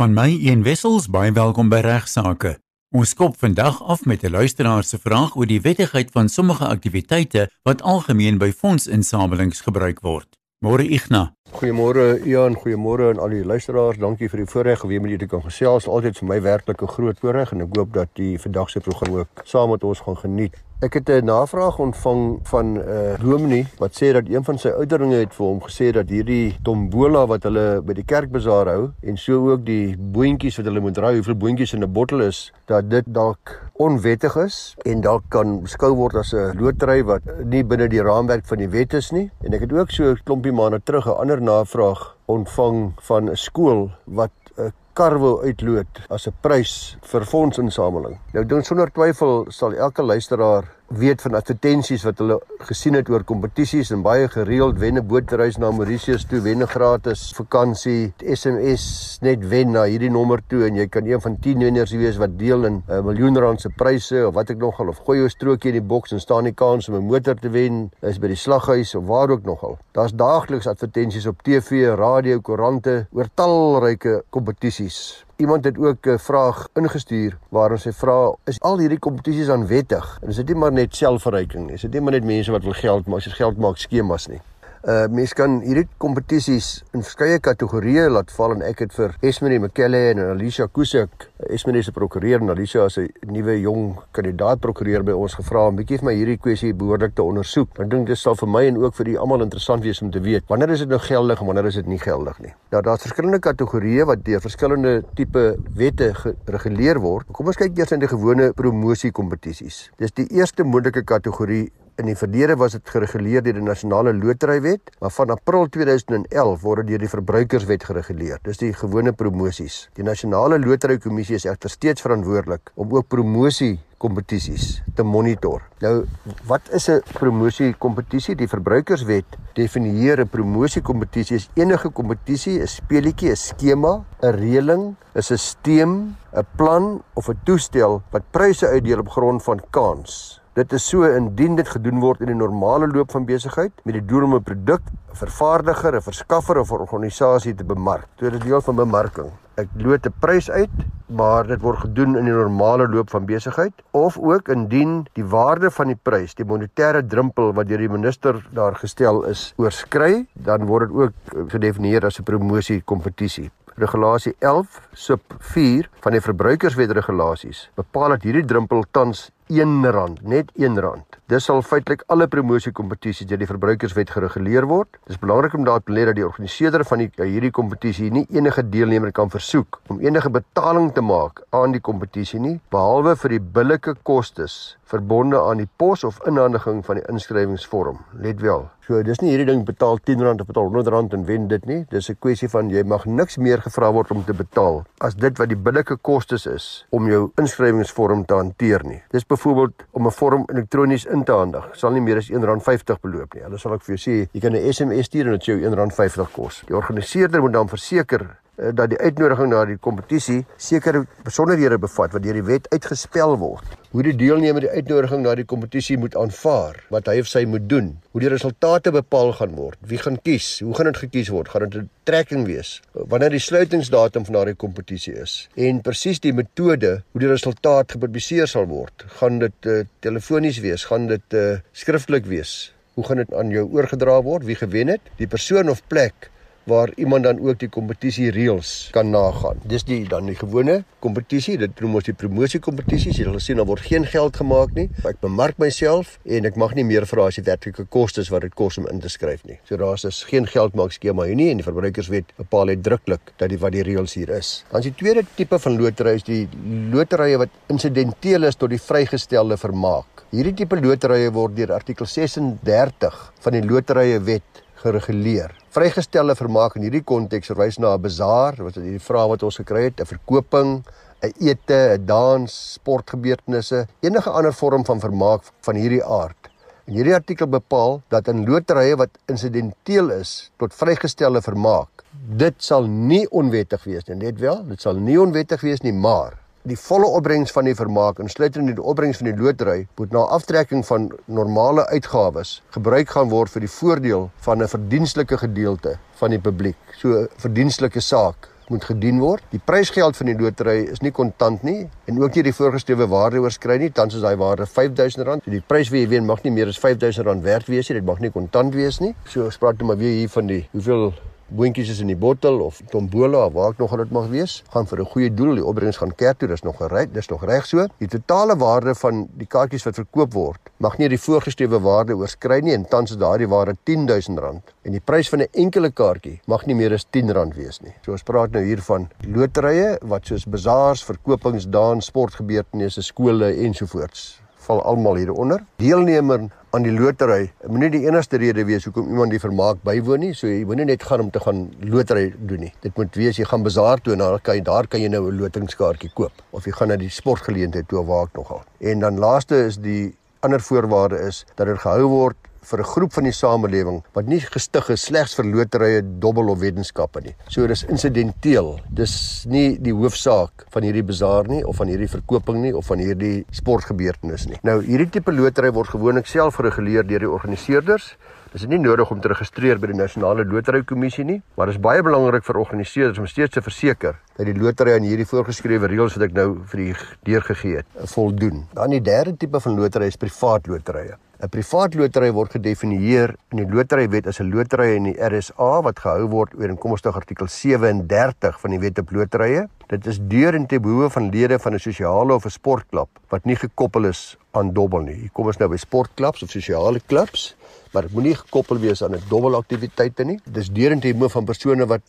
Van my een wissels baie welkom by regsaake. Ons skop vandag af met 'n luisteraar se vraag oor die wettigheid van sommige aktiwiteite wat algemeen by fondsinsamelings gebruik word. Môre Igna. Goeiemôre Ian, goeiemôre aan al die luisteraars. Dankie vir die voorreg om weer met julle te kan gesels. Altyd vir my werklik 'n groot voorreg en ek hoop dat die vandag se program ook saam met ons gaan geniet. Ek het 'n navraag ontvang van 'n uh, dominee wat sê dat een van sy ouderlinge het vir hom gesê dat hierdie tombola wat hulle by die kerkbazaar hou en so ook die boontjies wat hulle moet draai, hoeveel boontjies in 'n bottel is, dat dit dalk onwettig is en dalk kan beskou word as 'n lotery wat nie binne die raamwerk van die wet is nie. En ek het ook so 'n klompie maande terug 'n ander navraag ontvang van 'n skool wat 'n kar wil uitloot as 'n prys vir fondsinsameling. Nou dink sonder twyfel sal elke luisteraar weet van advertensies wat hulle gesien het oor kompetisies en baie gereeld wen 'n bootreis na Mauritius toe, wen 'n gratis vakansie, SMS net wen na hierdie nommer toe en jy kan een van 10 wenners wees wat deel in 'n miljoen rand se pryse of wat ek nogal of gooi jou strokie in die boks en staan die kans om 'n motor te wen is by die slaghuis of waar ook nogal. Daar's daagliks advertensies op TV, radio, koerante oor talryke kompetisies. Iemand het ook 'n vraag ingestuur waar ons sê vra is al hierdie kompetisies aanwettig? En is dit nie maar net selfverryking nie is dit nie maar net mense wat wil geld maak as jy geld maak skemas nie Uh mense kan hierdie kompetisies in verskeie kategorieë laat val en ek het vir Esmerie McKelle en Alicia Kusek, Esmerie se prokureur en Alicia as 'n nuwe jong kandidaat prokureur by ons gevra om bietjie vir my hierdie kwessie behoorlik te ondersoek. Ek dink dit sal vir my en ook vir die almal interessant wees om te weet wanneer is dit nou geldig en wanneer is dit nie geldig nie. Nou daar's verskillende kategorieë wat deur verskillende tipe wette gereguleer word. Kom ons kyk eers na die gewone promosie kompetisies. Dis die eerste moontlike kategorie In die verlede was dit gereguleer deur die Nasionale Loterywet, maar van April 2011 word dit deur die Verbruikerswet gereguleer. Dis die gewone promosies. Die Nasionale Loterykommissie is egter steeds verantwoordelik om ook promosie kompetisies te monitor. Nou, wat is 'n promosie kompetisie? Die Verbruikerswet definieer 'n promosie kompetisie as enige kompetisie, 'n speletjie, 'n skema, 'n reëling, 'n stelsel, 'n plan of 'n toestel wat pryse uitdeel op grond van kans. Dit is so indien dit gedoen word in die normale loop van besigheid met die doel om 'n produk, 'n vervaardiger, 'n verskaffer of 'n organisasie te bemark. Is deel van bemarking. Ek loot 'n prys uit, maar dit word gedoen in die normale loop van besigheid of ook indien die waarde van die prys, die monetêre drempel wat deur die minister daar gestel is, oorskry, dan word dit ook gedefinieer as 'n promosie kompetisie. Regulasie 11 sub 4 van die verbruikerswet regulasies bepaal dat hierdie drempel tans R1, net R1. Dis sal feitelik alle promosiekompetisies deur die verbruikerswet gereguleer word. Dit is belangrik om daar te let dat die organiseerder van die, hierdie kompetisie nie enige deelnemer kan versoek om enige betaling te maak aan die kompetisie nie, behalwe vir die billike kostes verbonde aan die pos of inhandiging van die inskrywingsvorm. Let wel. So dis nie hierdie ding betaal R10 of betaal R100 en wen dit nie. Dis 'n kwessie van jy mag niks meer gevra word om te betaal as dit wat die billike kostes is om jou inskrywingsvorm te hanteer nie. Dis byvoorbeeld om 'n vorm elektronies in te handig. Sal nie meer as R1.50 beloop nie. Hulle sal ek vir jou sê, jy kan 'n SMS stuur en dit jou R1.50 kos. Die organiseerder moet dan verseker dat die uitnodiging na die kompetisie sekere besonderhede bevat wat deur die wet uitgespel word. Hoe die deelnemer die uitnodiging na die kompetisie moet aanvaar, wat hy of sy moet doen, hoe die resultate bepaal gaan word, wie gaan kies, hoe gaan dit gekies word, gaan dit 'n trekking wees, wanneer die sluitingsdatum van daardie kompetisie is en presies die metode hoe die resultaat gepubliseer sal word, gaan dit uh, telefonies wees, gaan dit uh, skriftelik wees. Hoe gaan dit aan jou oorgedra word? Wie gewen het? Die persoon of plek waar iemand dan ook die kompetisie reëls kan nagaan. Dis die dan die gewone kompetisie, dit noem ons die promosie kompetisies. Jy sal sien daar word geen geld gemaak nie. Ek bemark myself en ek mag nie meer vra as die werklike kostes wat dit kos om in te skryf nie. So daar's is geen geld maak skema hier nie en die verbruikerswet bepaal dit druklik dat die wat die reëls hier is. Dan is die tweede tipe van loterye is die loterye wat insidenteel is tot die vrygestelde vermaak. Hierdie tipe loterye word deur artikel 36 van die loterye wet gereguleer. Vrygestelde vermaak in hierdie konteks verwys na 'n bazaar, wat is hierdie vraag wat ons gekry het, 'n verkoping, 'n ete, 'n dans, sportgebeurtenisse, enige ander vorm van vermaak van hierdie aard. En hierdie artikel bepaal dat in loterye wat insidenteel is tot vrygestelde vermaak, dit sal nie onwettig wees nie. Net wel, dit sal nie onwettig wees nie, maar die volle opbrengs van die vermaak insluitend in die opbrengs van die lotery moet na aftrekking van normale uitgawes gebruik gaan word vir die voordeel van 'n verdienstelike gedeelte van die publiek. So verdienstelike saak moet gedien word. Die prysgeld van die lotery is nie kontant nie en ook nie die voorgeskrewe waarde oorskry nie. Tans is daai waarde R5000. So die prys wat jy wen mag nie meer as R5000 werd wees nie. Dit mag nie kontant wees nie. So ons praat net maar weer hier van die hoeveel boontjies is in die bottel of tombola of waar ek nog dit mag wees, gaan vir 'n goeie doel. Die opbrengs gaan kerk toe, dis nog reg, dis nog reg so. Die totale waarde van die kaartjies wat verkoop word, mag nie die voorgeskrewe waarde oorskry nie en tans is daardie waarde R10000 en die prys van 'n enkele kaartjie mag nie meer as R10 wees nie. So ons praat nou hier van loterye wat soos bazaars, verkopings, dans, sportgebeurtenisse, skole ensovoorts val almal hieronder. Deelnemer aan die lotery moenie die enigste rede wees hoekom iemand die vermaak bywoon nie. So jy moenie net gaan om te gaan lotery doen nie. Dit moet wees jy gaan bazaar toe en daar kan jy daar kan jy nou 'n lotingskaartjie koop of jy gaan na die sportgeleentheid toe waar ek nogal. En dan laaste is die ander voorwaarde is dat dit gehou word vir 'n groep van die samelewing wat nie gestig is slegs vir loterye, dobbel of wetenskappe nie. So dis insidenteel. Dis nie die hoofsaak van hierdie bazaar nie of van hierdie verkoping nie of van hierdie sportgebeurtenis nie. Nou hierdie tipe lotery word gewoonlik self gereguleer deur die organiseerders. Dis nie nodig om te registreer by die Nasionale Lotery Kommissie nie, maar dit is baie belangrik vir organiseerders om steeds te verseker dat die lotery aan hierdie voorgeskrewe reëls wat ek nou vir u deurgegee het, voldoen. Dan die derde tipe van lotery is privaat loterye. 'n Privaat lotery word gedefinieer in die loterywet as 'n lotery in die RSA wat gehou word ooreenkomstig artikel 37 van die wet op loterye. Dit is deur en te behoewe van lede van 'n sosiale of 'n sportklub wat nie gekoppel is aan dobbel nie. Hier kom ons nou by sportklubs of sosiale klubs, maar dit moenie gekoppel wees aan 'n dobbelaktiwiteite nie. Dit is deur en te behoewe van persone wat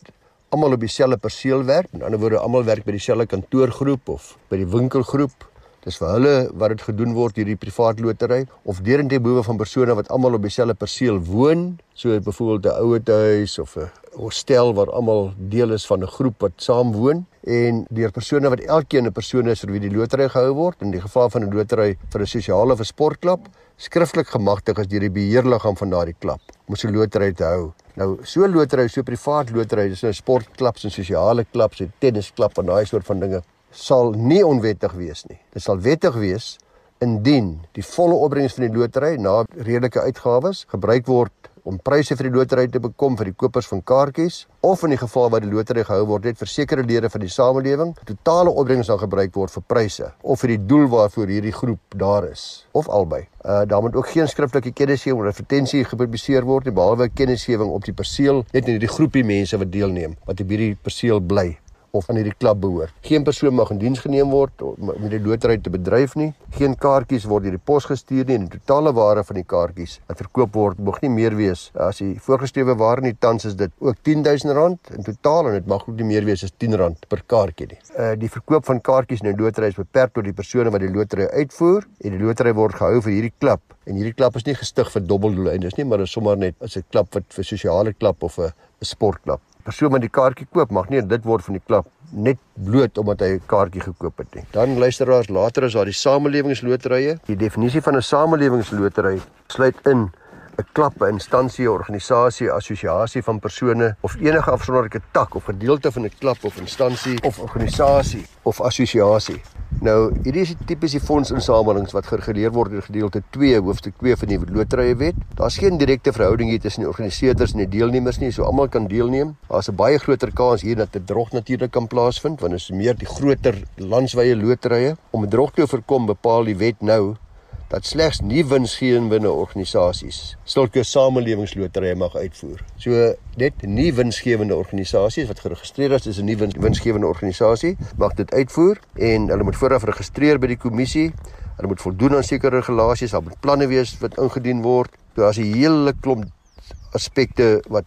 almal op dieselfde perseel werk. In ander woorde, almal werk by dieselfde kantoorgroep of by die winkelgroep Dis vir hulle wat dit gedoen word hierdie privaat lotery of deurende behoewe van persone wat almal op dieselfde perseel woon, so byvoorbeeld 'n ouete huis of 'n hostel waar almal deel is van 'n groep wat saam woon en deur persone wat elkeen 'n persoon is vir wie die lotery gehou word in die geval van 'n lotery vir 'n sosiale of 'n sportklub skriftelik gemagtig is deur die beheerliggaam van daardie klub om so 'n lotery te hou. Nou so lotery, so privaat lotery, dis nou sportklubs en sosiale klubs en tennisklub en daai soort van dinge sal nie onwettig wees nie. Dit sal wettig wees indien die volle opbrengs van die lotery na redelike uitgawes gebruik word om pryse vir die lotery te bekom vir die kopers van kaartjies of in die geval waar die lotery gehou word net vir sekere lede van die samelewing totale opbrengs sal gebruik word vir pryse of vir die doel waarvoor hierdie groep daar is of albei. Uh daar moet ook geen skriftelike kennisgewing of advertensie gepubliseer word nie behalwe kennisgewing op die perseel net in hierdie groepie mense wat deelneem wat op hierdie perseel bly of aan hierdie klub behoort. Geen persoon mag in diens geneem word om die lotery te bedryf nie. Geen kaartjies word deur die pos gestuur nie en die totale waarde van die kaartjies wat verkoop word mag nie meer wees as die voorgeskrewe waarde nie tans is dit ook R10000 in totaal en dit mag ook nie meer wees as R10 per kaartjie nie. Uh die verkoop van kaartjies in die lotery is beperk tot die persone wat die lotery uitvoer en die lotery word gehou vir hierdie klub en hierdie klub is nie gestig vir dobbeldoeleindes nie maar is sommer net as 'n klub wat vir sosiale klub of 'n sportklub persoon wat die kaartjie koop mag nie dit word van die klub net bloot omdat hy 'n kaartjie gekoop het nie. Dan luisteraars, later is daar die samelewingsloterye. Die definisie van 'n samelewingslotery sluit in 'n klub, 'n instansie, organisasie, assosiasie van persone of enige afsonderlike tak of gedeelte van 'n klub of instansie of organisasie of assosiasie Nou, hierdie is die fondsinsamelings wat gereguleer word in gedeelte 2 hoofstuk 2 van die loterye wet. Daar's geen direkte verhouding hier tussen die organiseerders en die deelnemers nie, so almal kan deelneem. Daar's 'n baie groter kans hier dat 'n drog natuurlik kan plaasvind want dit is meer die groter landwyse loterye. Om 'n drog te voorkom, bepaal die wet nou dat slegs nie winsgewende organisasies sulke samelewingsloterye mag uitvoer. So net nie winsgewende organisasies wat geregistreer is as 'n nie winsgewende organisasie mag dit uitvoer en hulle moet vooraf registreer by die kommissie. Hulle moet voldoen aan sekere regulasies, daar moet planne wees wat ingedien word. So as 'n hele klomp aspekte wat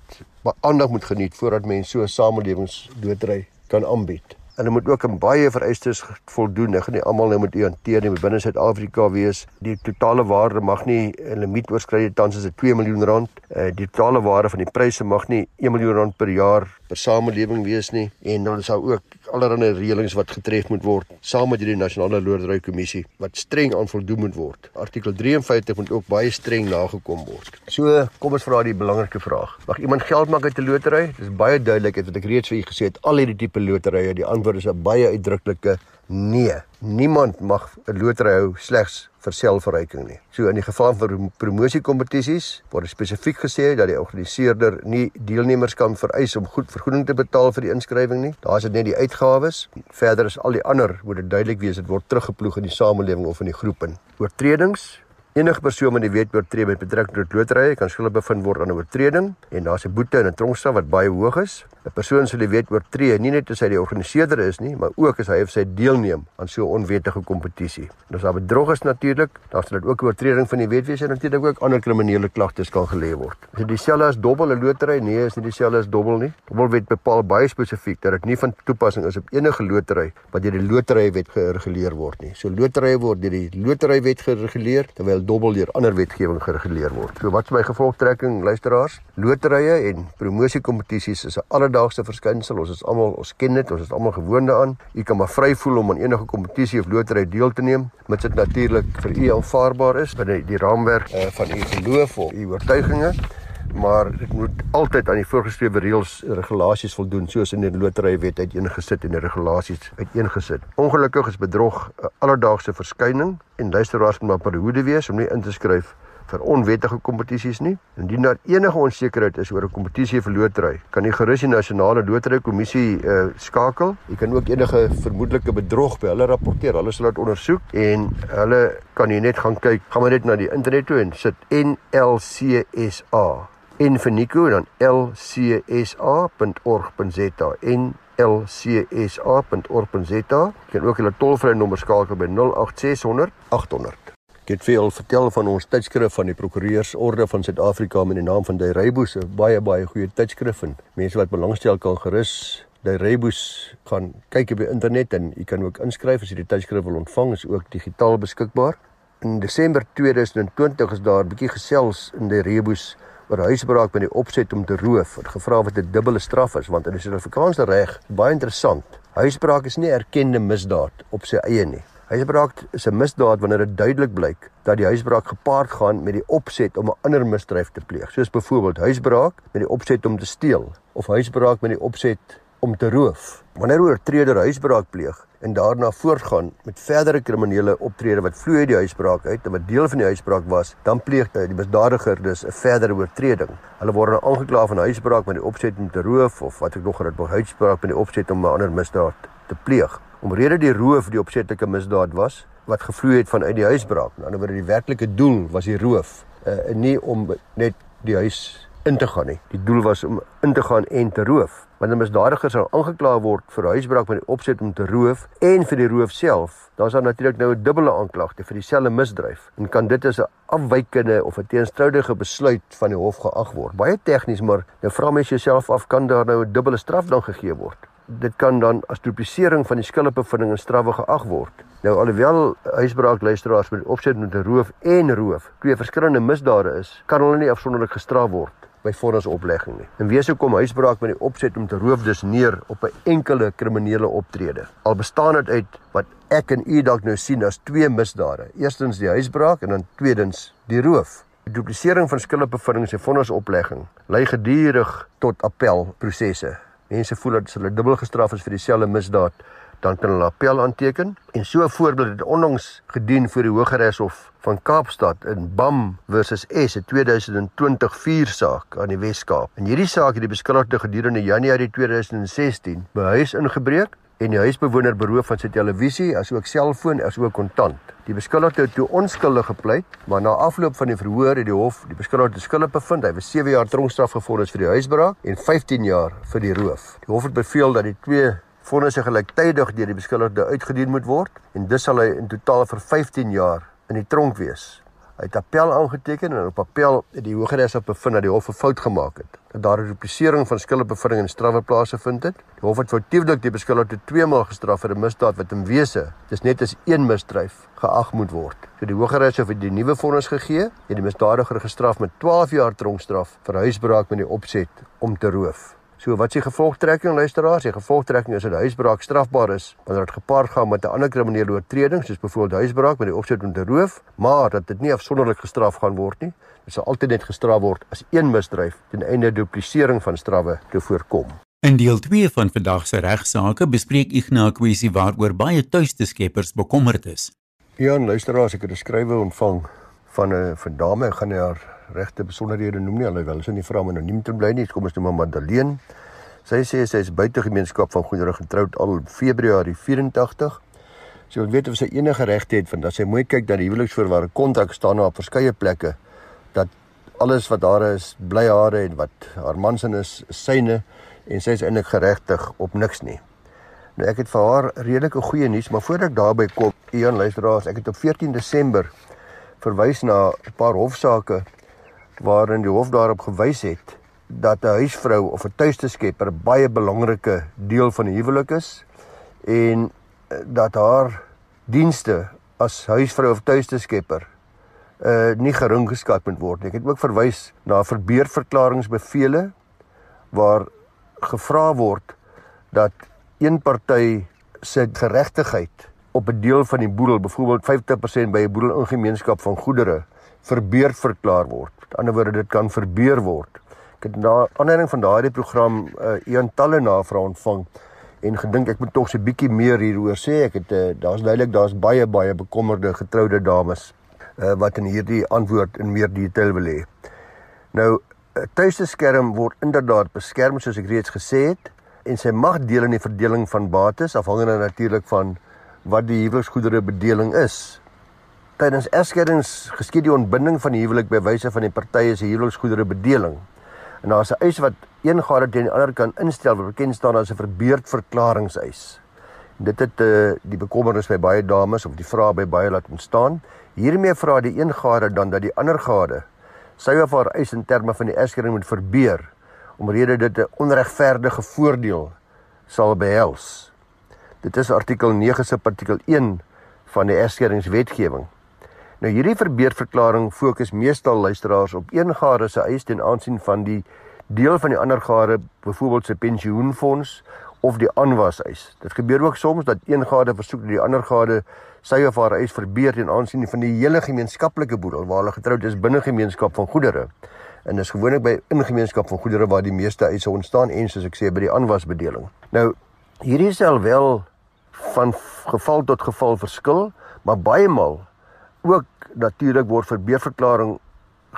aandag moet geniet voordat mense so 'n samelewingslotery kan aanbied hulle moet ook aan baie vereistes voldoen. Ek gaan nie almal nou met u hanteer nie, binne Suid-Afrika wees. Die totale waarde mag nie 'n limiet oorskry tans as dit 2 miljoen rand. Uh, die totale waarde van die pryse mag nie 1 miljoen rand per jaar per samelewing wees nie en dan sou ook allerlei reëlings wat getref moet word saam met hierdie nasionale lotery kommissie wat streng aan voldoen moet word. Artikel 53 moet ook baie streng nagekom word. So, kom ons vra die belangrike vraag. Mag iemand geld maak uit 'n lotery? Dis baie duidelik wat ek reeds vir u gesê het. Al hierdie tipe loterye, die antwoord is 'n baie uitdruklike nee. Niemand mag 'n lotery hou slegs vir selfverryking nie. So in die geval van promosiekompetisies word spesifiek gesê dat die organiseerder nie deelnemers kan vereis om goed vergoeding te betaal vir die inskrywing nie. Daar is dit net die uitgawes. Verder is al die ander moet dit duidelik wees dit word teruggeploeg in die samelewing of in die groep in. Oortredings Enige persoon wat die wet oortree met betrekking tot loterye kan skuldig bevind word aan 'n oortreding en daar's 'n boete en 'n tronkstraf wat baie hoog is. 'n Persoon sal die wet oortree nie net as hy die organiseerder is nie, maar ook as hy of sy deelneem aan so 'n onwettige kompetisie. En as daar bedrog is natuurlik, dan sal dit ook 'n oortreding van die wet wees en natuurlik ook ander kriminele klagtes kan gelê word. Is dit dieselfde as dobbel 'n lotery? Nee, is nie dieselfde as dobbel nie. Dobbelwet bepaal baie spesifiek dat dit nie van toepassing is op enige lotery wat deur die loterywet gereguleer word nie. So loterye word deur die loterywet gereguleer terwyl dobbel deur ander wetgewing gereguleer word. So wat is my gevolgtrekking luisteraars? Loterye en promosiekompetisies is 'n alledaagse verskynsel. Ons is almal ons ken dit, ons is almal gewoond daaraan. U kan maar vry voel om aan enige kompetisie of lotery deel te neem, mits dit natuurlik vir u aanvaarbaar is binne die raamwerk uh, van u geloof of u oortuigings maar dit moet altyd aan die voorgeskrewe reëls en regulasies voldoen soos in die loterywet uiteengesit en die regulasies uiteengesit. Ongelukkig is bedrog 'n alledaagse verskyning en luisteraars moet maar behoede wees om nie in te skryf vir onwettige kompetisies nie. Indien daar enige onsekerheid is oor 'n kompetisie vir lotery, kan die gerus die nasionale lotery kommissie uh, skakel. Jy kan ook enige vermoedelike bedrog by hulle rapporteer. Hulle sal dit ondersoek en hulle kan jy net gaan kyk. Gaan maar net na die internet toe en sit NLCSA en vir Nico dan lcsa.org.za en lcsa.org.za. Jy kan ook hulle tolvrye nommer skakel by 08600 800. Ek het veel vertel van ons tydskrif van die Prokureursorde van Suid-Afrika met die naam van Die Reibus, 'n baie baie goeie tydskrif en mense wat belangstel kan gerus Die Reibus gaan kyk op die internet en jy kan ook inskryf as jy die tydskrif wil ontvang, is ook digitaal beskikbaar. In Desember 2020 is daar 'n bietjie gesels in Die Reibus oor huisbraak met die opset om te roof. Het gevra wat 'n dubbele straf is want in die Suid-Afrikaanse reg baie interessant. Huisbraak is nie erkende misdaad op sy eie nie. Huisbraak is 'n misdaad wanneer dit duidelik blyk dat die huisbraak gepaard gaan met die opset om 'n ander misdryf te pleeg, soos byvoorbeeld huisbraak met die opset om te steel of huisbraak met die opset om te roof. Wanneer 'n oortreder huisbraak pleeg, en daarna voortgaan met verdere kriminele optrede wat vloei uit die huisbraak uit en wat deel van die huisbraak was, dan pleeg die misdadiger dus 'n verdere oortreding. Hulle word dan aangekla van huisbraak met die opset om te roof of wat ek nog het, huisbraak met die opset om 'n ander misdaad te pleeg. Omrede die roof die opsetlike misdaad was wat gevloei het vanuit die huisbraak. Aan die ander wyse die werklike doel was die roof, uh, nie om net die huis in te gaan nie. Die doel was om in te gaan en te roof. Wanneer misdadigers sou aangekla word vir huisbraak met die opset om te roof en vir die roof self, dan is daar natuurlik nou 'n dubbele aanklagte vir dieselfde misdryf en kan dit as 'n afwykende of 'n teenstrydige besluit van die hof geag word. Baie tegnies, maar nou vra mens jouself af kan daar nou 'n dubbele straf dan gegee word? Dit kan dan as duplisering van die skuldbevinding en strawwe geag word. Nou alhoewel huisbraak luisteraars met opset om te roof en roof twee verskillende misdade is, kan hulle nie afsonderlik gestraf word by vonnisoplegging nie. En wese kom huisbraak met die opset om te roof dus neer op 'n enkele kriminele optrede. Al bestaan dit uit wat ek en u dalk nou sien as twee misdade. Eerstens die huisbraak en dan tweedens die roof. Die duplisering van skuldbevindings en vonnisoplegging lei gedurig tot appelprosesse. Mense voel dat hulle dubbel gestraf is vir dieselfde misdaad dan kan hulle appel aanteken en so 'n voorbeeld het onlangs gedien vir die Hooggeregshof van Kaapstad in Bam versus S 'n 2020 4 saak aan die Wes-Kaap. In hierdie saak het die beskuldigde gedurende Januarie 2016 by huis ingebreek en die huisbewoner beroof van sy televisie asook selfoon asook kontant. Die beskuldigde het toe onskuldig gepleit, maar na afloop van die verhoor het die hof die beskuldigde skuldig bevind. Hy was 7 jaar tronkstraf gevorderd vir die huisbraak en 15 jaar vir die roof. Die hof het beveel dat die twee vonnisse gelyktydig deur die beskuldigde uitgedien moet word en dis sal hy in totaal vir 15 jaar in die tronk wees. Hy het appel aangeteken en op appel het die Hooggeregshof bevind dat die hof 'n fout gemaak het. Dat daar 'n duplisering van skuldbevinding en strawwe plase vind het. Die hof het foutieflik die beskuldigde twee maal gestraf vir 'n misdaad wat in wese dis net as een misdryf geag moet word. So die Hooggeregshof het die nuwe vonnis gegee en die misdadiger gestraf met 12 jaar tronkstraf vir huisbraak met die opset om te roof. So wat die gevolgtrekking luisteraars? Die gevolgtrekking is dat huisbraak strafbaar is wanneer dit gepaard gaan met 'n ander kriminele oortreding soos byvoorbeeld huisbraak met die opset om te roof, maar dat dit nie afsonderlik gestraf gaan word nie. Dit sal altyd net gestraf word as een misdryf ten einde duplisering van strawwe te voorkom. In deel 2 van vandag se regsaake bespreek Ignas 'n kwessie waaroor baie tuiste skeppers bekommerd is. Ja, luisteraars, ek het 'n skrywe ontvang van 'n van dame, ek gaan haar regte besonderhede noem nie, alhoewel sy nie vra om anoniem te bly nie. Kom ons noem haar Madeleine. Sy sê sy is buitegemeenskap van goedere getroud al Februarie 84. Sy wil weet of sy enige regte het want as sy mooi kyk dat die huweliksvoorwaarde kontrak staan op verskeie plekke dat alles wat daar is bly hare en wat haar man se is syne en sy is eintlik geregtig op niks nie. Nou ek het vir haar redelike goeie nuus, maar voordat ek daarby kom, Ian luisteraars, ek het op 14 Desember verwys na 'n paar hofsaake waarin die hof daarop gewys het dat 'n huisvrou of 'n tuiste skepper baie belangrike deel van die huwelik is en eh, dat haar dienste as huisvrou of tuiste skepper uh nie gering geskat moet word nie. Ek het ook verwys na verbeurverklaringsbevele waar gevra word dat een party se geregtigheid op 'n deel van die boedel, byvoorbeeld 50% by 'n boedel in gemeenskap van goedere, verbeur verklaar word. Met ander woorde, dit kan verbeur word. Ek het na aanleiding van daardie program 'n uh, een talle navrae ontvang en gedink ek moet tog 'n bietjie meer hieroor sê. Ek het uh, daar's duidelik daar's baie baie bekommerde getroude dames uh, wat in hierdie antwoord in meer detail wil hê. Nou tuiste skerm word inderdaad beskerm soos ek reeds gesê het en sy mag deel in die verdeling van bates afhangende natuurlik van wat die huweliksgoedere bedeling is. Tydens egskeidings geskied die ontbinding van die huwelik by wyse van die partye se huweliksgoedere bedeling. En daar is 'n eis wat een gade teen die ander kan instel wat bekend staan as 'n verbeurd verklaringseis. Dit het uh, die bekommernis by baie dames of die vrae by baie laat ontstaan. Hiermee vra die een gade dan dat die ander gade sy of haar eis in terme van die egskeiding moet verbeur omrede dit 'n onregverdige voordeel sal behels. Dit is artikel 9 se artikel 1 van die egskeidingswetgewing. Nou hierdie verbeurverklaring fokus meestal luisteraars op een gade se eis ten aansien van die deel van die ander gade, byvoorbeeld sy pensioenfonds of die aanwas eis. Dit gebeur ook soms dat een gade versoek dat die ander gade sy of haar eis verbeur ten aansien van die hele gemeenskaplike boedel waar hulle getroud is binne gemeenskap van goedere. En dis gewoonlik by ingemeenskap van goedere waar die meeste eise ontstaan en soos ek sê by die aanwasbedeling. Nou hierdie sal wel van geval tot geval verskil, maar baie maal ook natuurlik word verbeurverklaring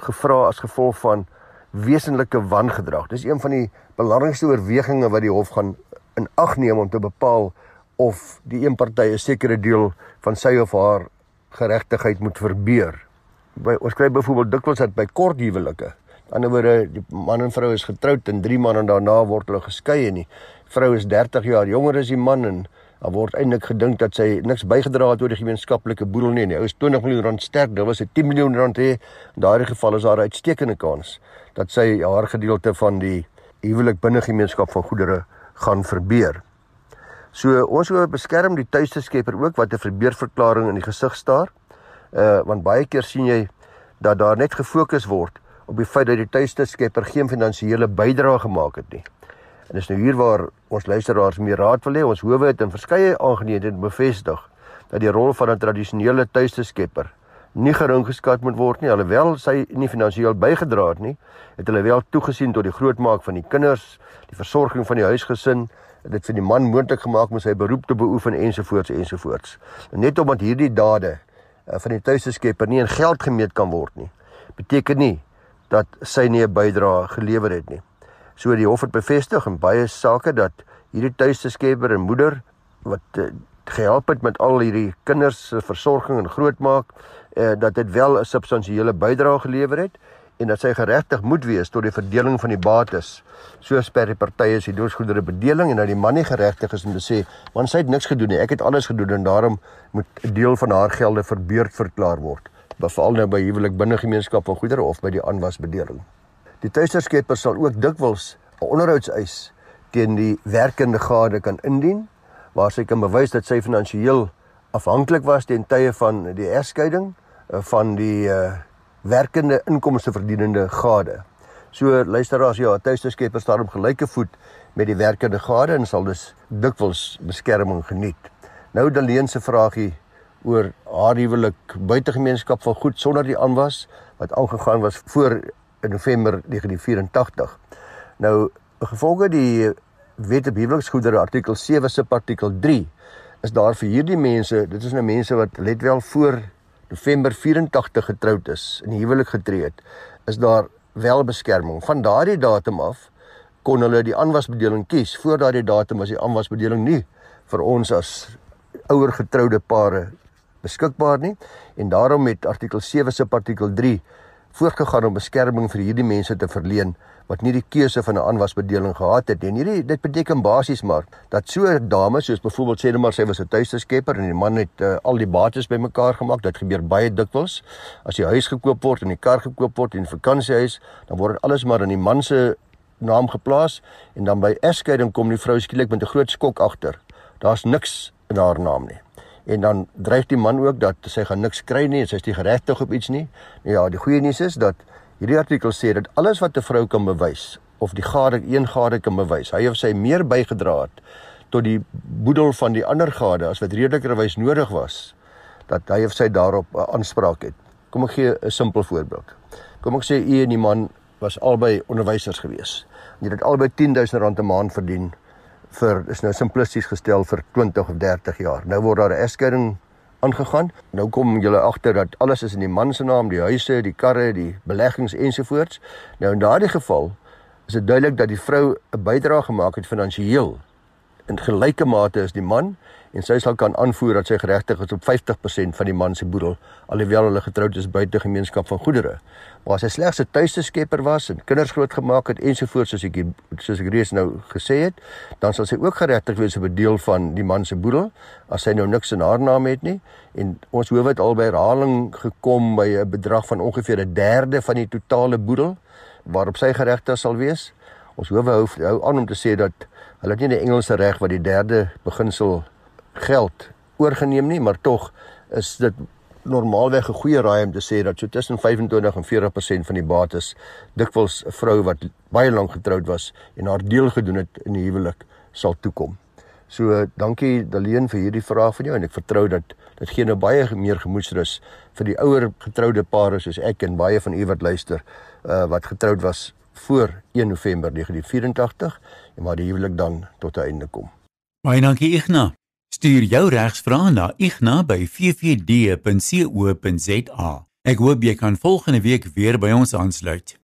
gevra as gevolg van wesenlike wangedrag. Dis een van die belangrikste oorwegings wat die hof gaan in ag neem om te bepaal of die een party 'n sekere deel van sy of haar geregtigheid moet verbeur. By ons kry byvoorbeeld dikwels dat by kort huwelike, aan die ander woorde die man en vrou is getroud en 3 maande daarna word hulle geskei en die vrou is 30 jaar jonger as die man en daar word eintlik gedink dat sy niks bygedra het oor die gemeenskaplike boedel nie. Die ou is 20 miljoen rand sterk, dit was 'n 10 miljoen rand hê. In daardie geval is daar 'n uitstekende kans dat sy haar gedeelte van die huwelik binne gemeenskap van goedere gaan verbeur. So ons wil beskerm die tuiste skepper ook wat 'n verbeurverklaring in die gesig staar. Uh want baie keer sien jy dat daar net gefokus word op die feit dat die tuiste skepper geen finansiële bydrae gemaak het nie. En dis nou hier waar ons luisteraars meer raad wil hê. Ons howe het in verskeie aangeleenthede bevestig dat die rol van 'n tradisionele tuiste skepper nie gering geskat moet word nie. Alhoewel sy nie finansiëel bygedra het nie, het hulle wel toegesien tot die grootmaak van die kinders, die versorging van die huisgesin dit vir die man moontlik gemaak om sy beroep te beoefen ensovoorts ensovoorts. En net omdat hierdie dade uh, van die tuiste skepper nie in geld gemeet kan word nie, beteken nie dat sy nie 'n bydrae gelewer het nie. So die hof het bevestig in baie sake dat hierdie tuiste skepper en moeder wat uh, gehelp het met al hierdie kinders se versorging en grootmaak, uh, dat dit wel 'n substansiële bydrae gelewer het en dat sy geregtig moet wees tot die verdeling van die bates. Soos per die partye se doodsgoedere bedeling en dat die man nie geregtig is om te sê want sy het niks gedoen nie ek het alles gedoen en daarom moet 'n deel van haar gelde verbeurd verklaar word. Veral nou by huwelik binne gemeenskap van goedere of by die aanwasbedeling die tuisterskepper sal ook dikwels 'n onderhoudseis teen die werkende gade kan indien waar sy kan bewys dat sy finansiëel afhanklik was ten tye van die egskeiding eh, van die uh, werkende inkomste verdienende gade. So luisteraars ja, tuisteskepers staan op gelyke voet met die werkende gade en sal dus dikwels beskerming geniet. Nou Daleen se vraagie oor haar huwelik buitegemeenskap van goed sonder die aanwas wat aangegaan was voor in November 1984. Nou gevolge die Wet op huweliksgoedere artikel 7 subartikel 3 is daar vir hierdie mense, dit is nou mense wat let wel voor November 84 getroud is, in huwelik getree het, is daar wel beskerming. Van daardie datum af kon hulle die aanwasbedeling kies. Voor daardie datum was die aanwasbedeling nie vir ons as ouer getroude pare beskikbaar nie en daarom het artikel 7 se artikel 3 voorgegaan om beskerming vir hierdie mense te verleen wat nie die keuse van 'n aanwasbedeling gehad het nie. En hierdie dit beteken basies maar dat so 'n dame soos byvoorbeeld sê net maar sy was 'n tuisteskepper en die man het uh, al die bates bymekaar gemaak. Dit gebeur baie dikwels. As die huis gekoop word en die kar gekoop word en die vakansiehuis, dan word alles maar in die man se naam geplaas en dan by egskeiding kom die vrou skielik met 'n groot skok agter. Daar's niks in haar naam nie en dan dryf die man ook dat sy gaan niks kry nie en sy is nie geregtig op iets nie. Nou ja, die goeie nuus is dat hierdie artikel sê dat alles wat 'n vrou kan bewys of die gade een gade kan bewys, hy of sy meer bygedra het tot die boedel van die ander gade as wat redelikerwys nodig was dat hy of sy daarop 'n aanspraak het. Kom ek gee 'n simpel voorbeeld. Kom ek sê u en die man was albei onderwysers gewees. Jy het albei 10000 rand 'n maand verdien vir is nou simplisties gestel vir 20 of 30 jaar. Nou word daar 'n egskeiding aangegaan. Nou kom julle agter dat alles is in die man se naam, die huise, die karre, die beleggings ensovoorts. Nou in daardie geval is dit duidelik dat die vrou 'n bydrae gemaak het finansiëel in gelyke mate as die man en sy sal kan aanvoer dat sy geregtig is op 50% van die man se boedel alhoewel hulle getroud is buite gemeenskap van goedere. Maar as hy slegs 'n tuiste skepper was en kinders grootgemaak het ensovoorts soos ek soos ek reeds nou gesê het, dan sal sy ook geregtig wees op 'n deel van die man se boedel as sy nou niks in haar naam het nie en ons hoef dit al by herhaling gekom by 'n bedrag van ongeveer 'n derde van die totale boedel waarop sy geregtig sal wees. Ons hoef hou, hou aan om te sê dat hulle nie die Engelse reg wat die derde beginsel geld oorgeneem nie, maar tog is dit normaalweg 'n goeie raai om te sê dat so tussen 25 en 40% van die bates dikwels 'n vrou wat baie lank getroud was en haar deel gedoen het in die huwelik sal toekom. So dankie Daleen vir hierdie vraag van jou en ek vertrou dat dit gee nou baie meer gemoedsrus vir die ouer getroude pare soos ek en baie van u wat luister uh, wat getroud was voor 1 November 1984 en maar die huwelik dan tot 'n einde kom. Baie dankie Ignas. Stuur jou regsvrae na igna@ffd.co.za. Ek hoop jy kan volgende week weer by ons aansluit.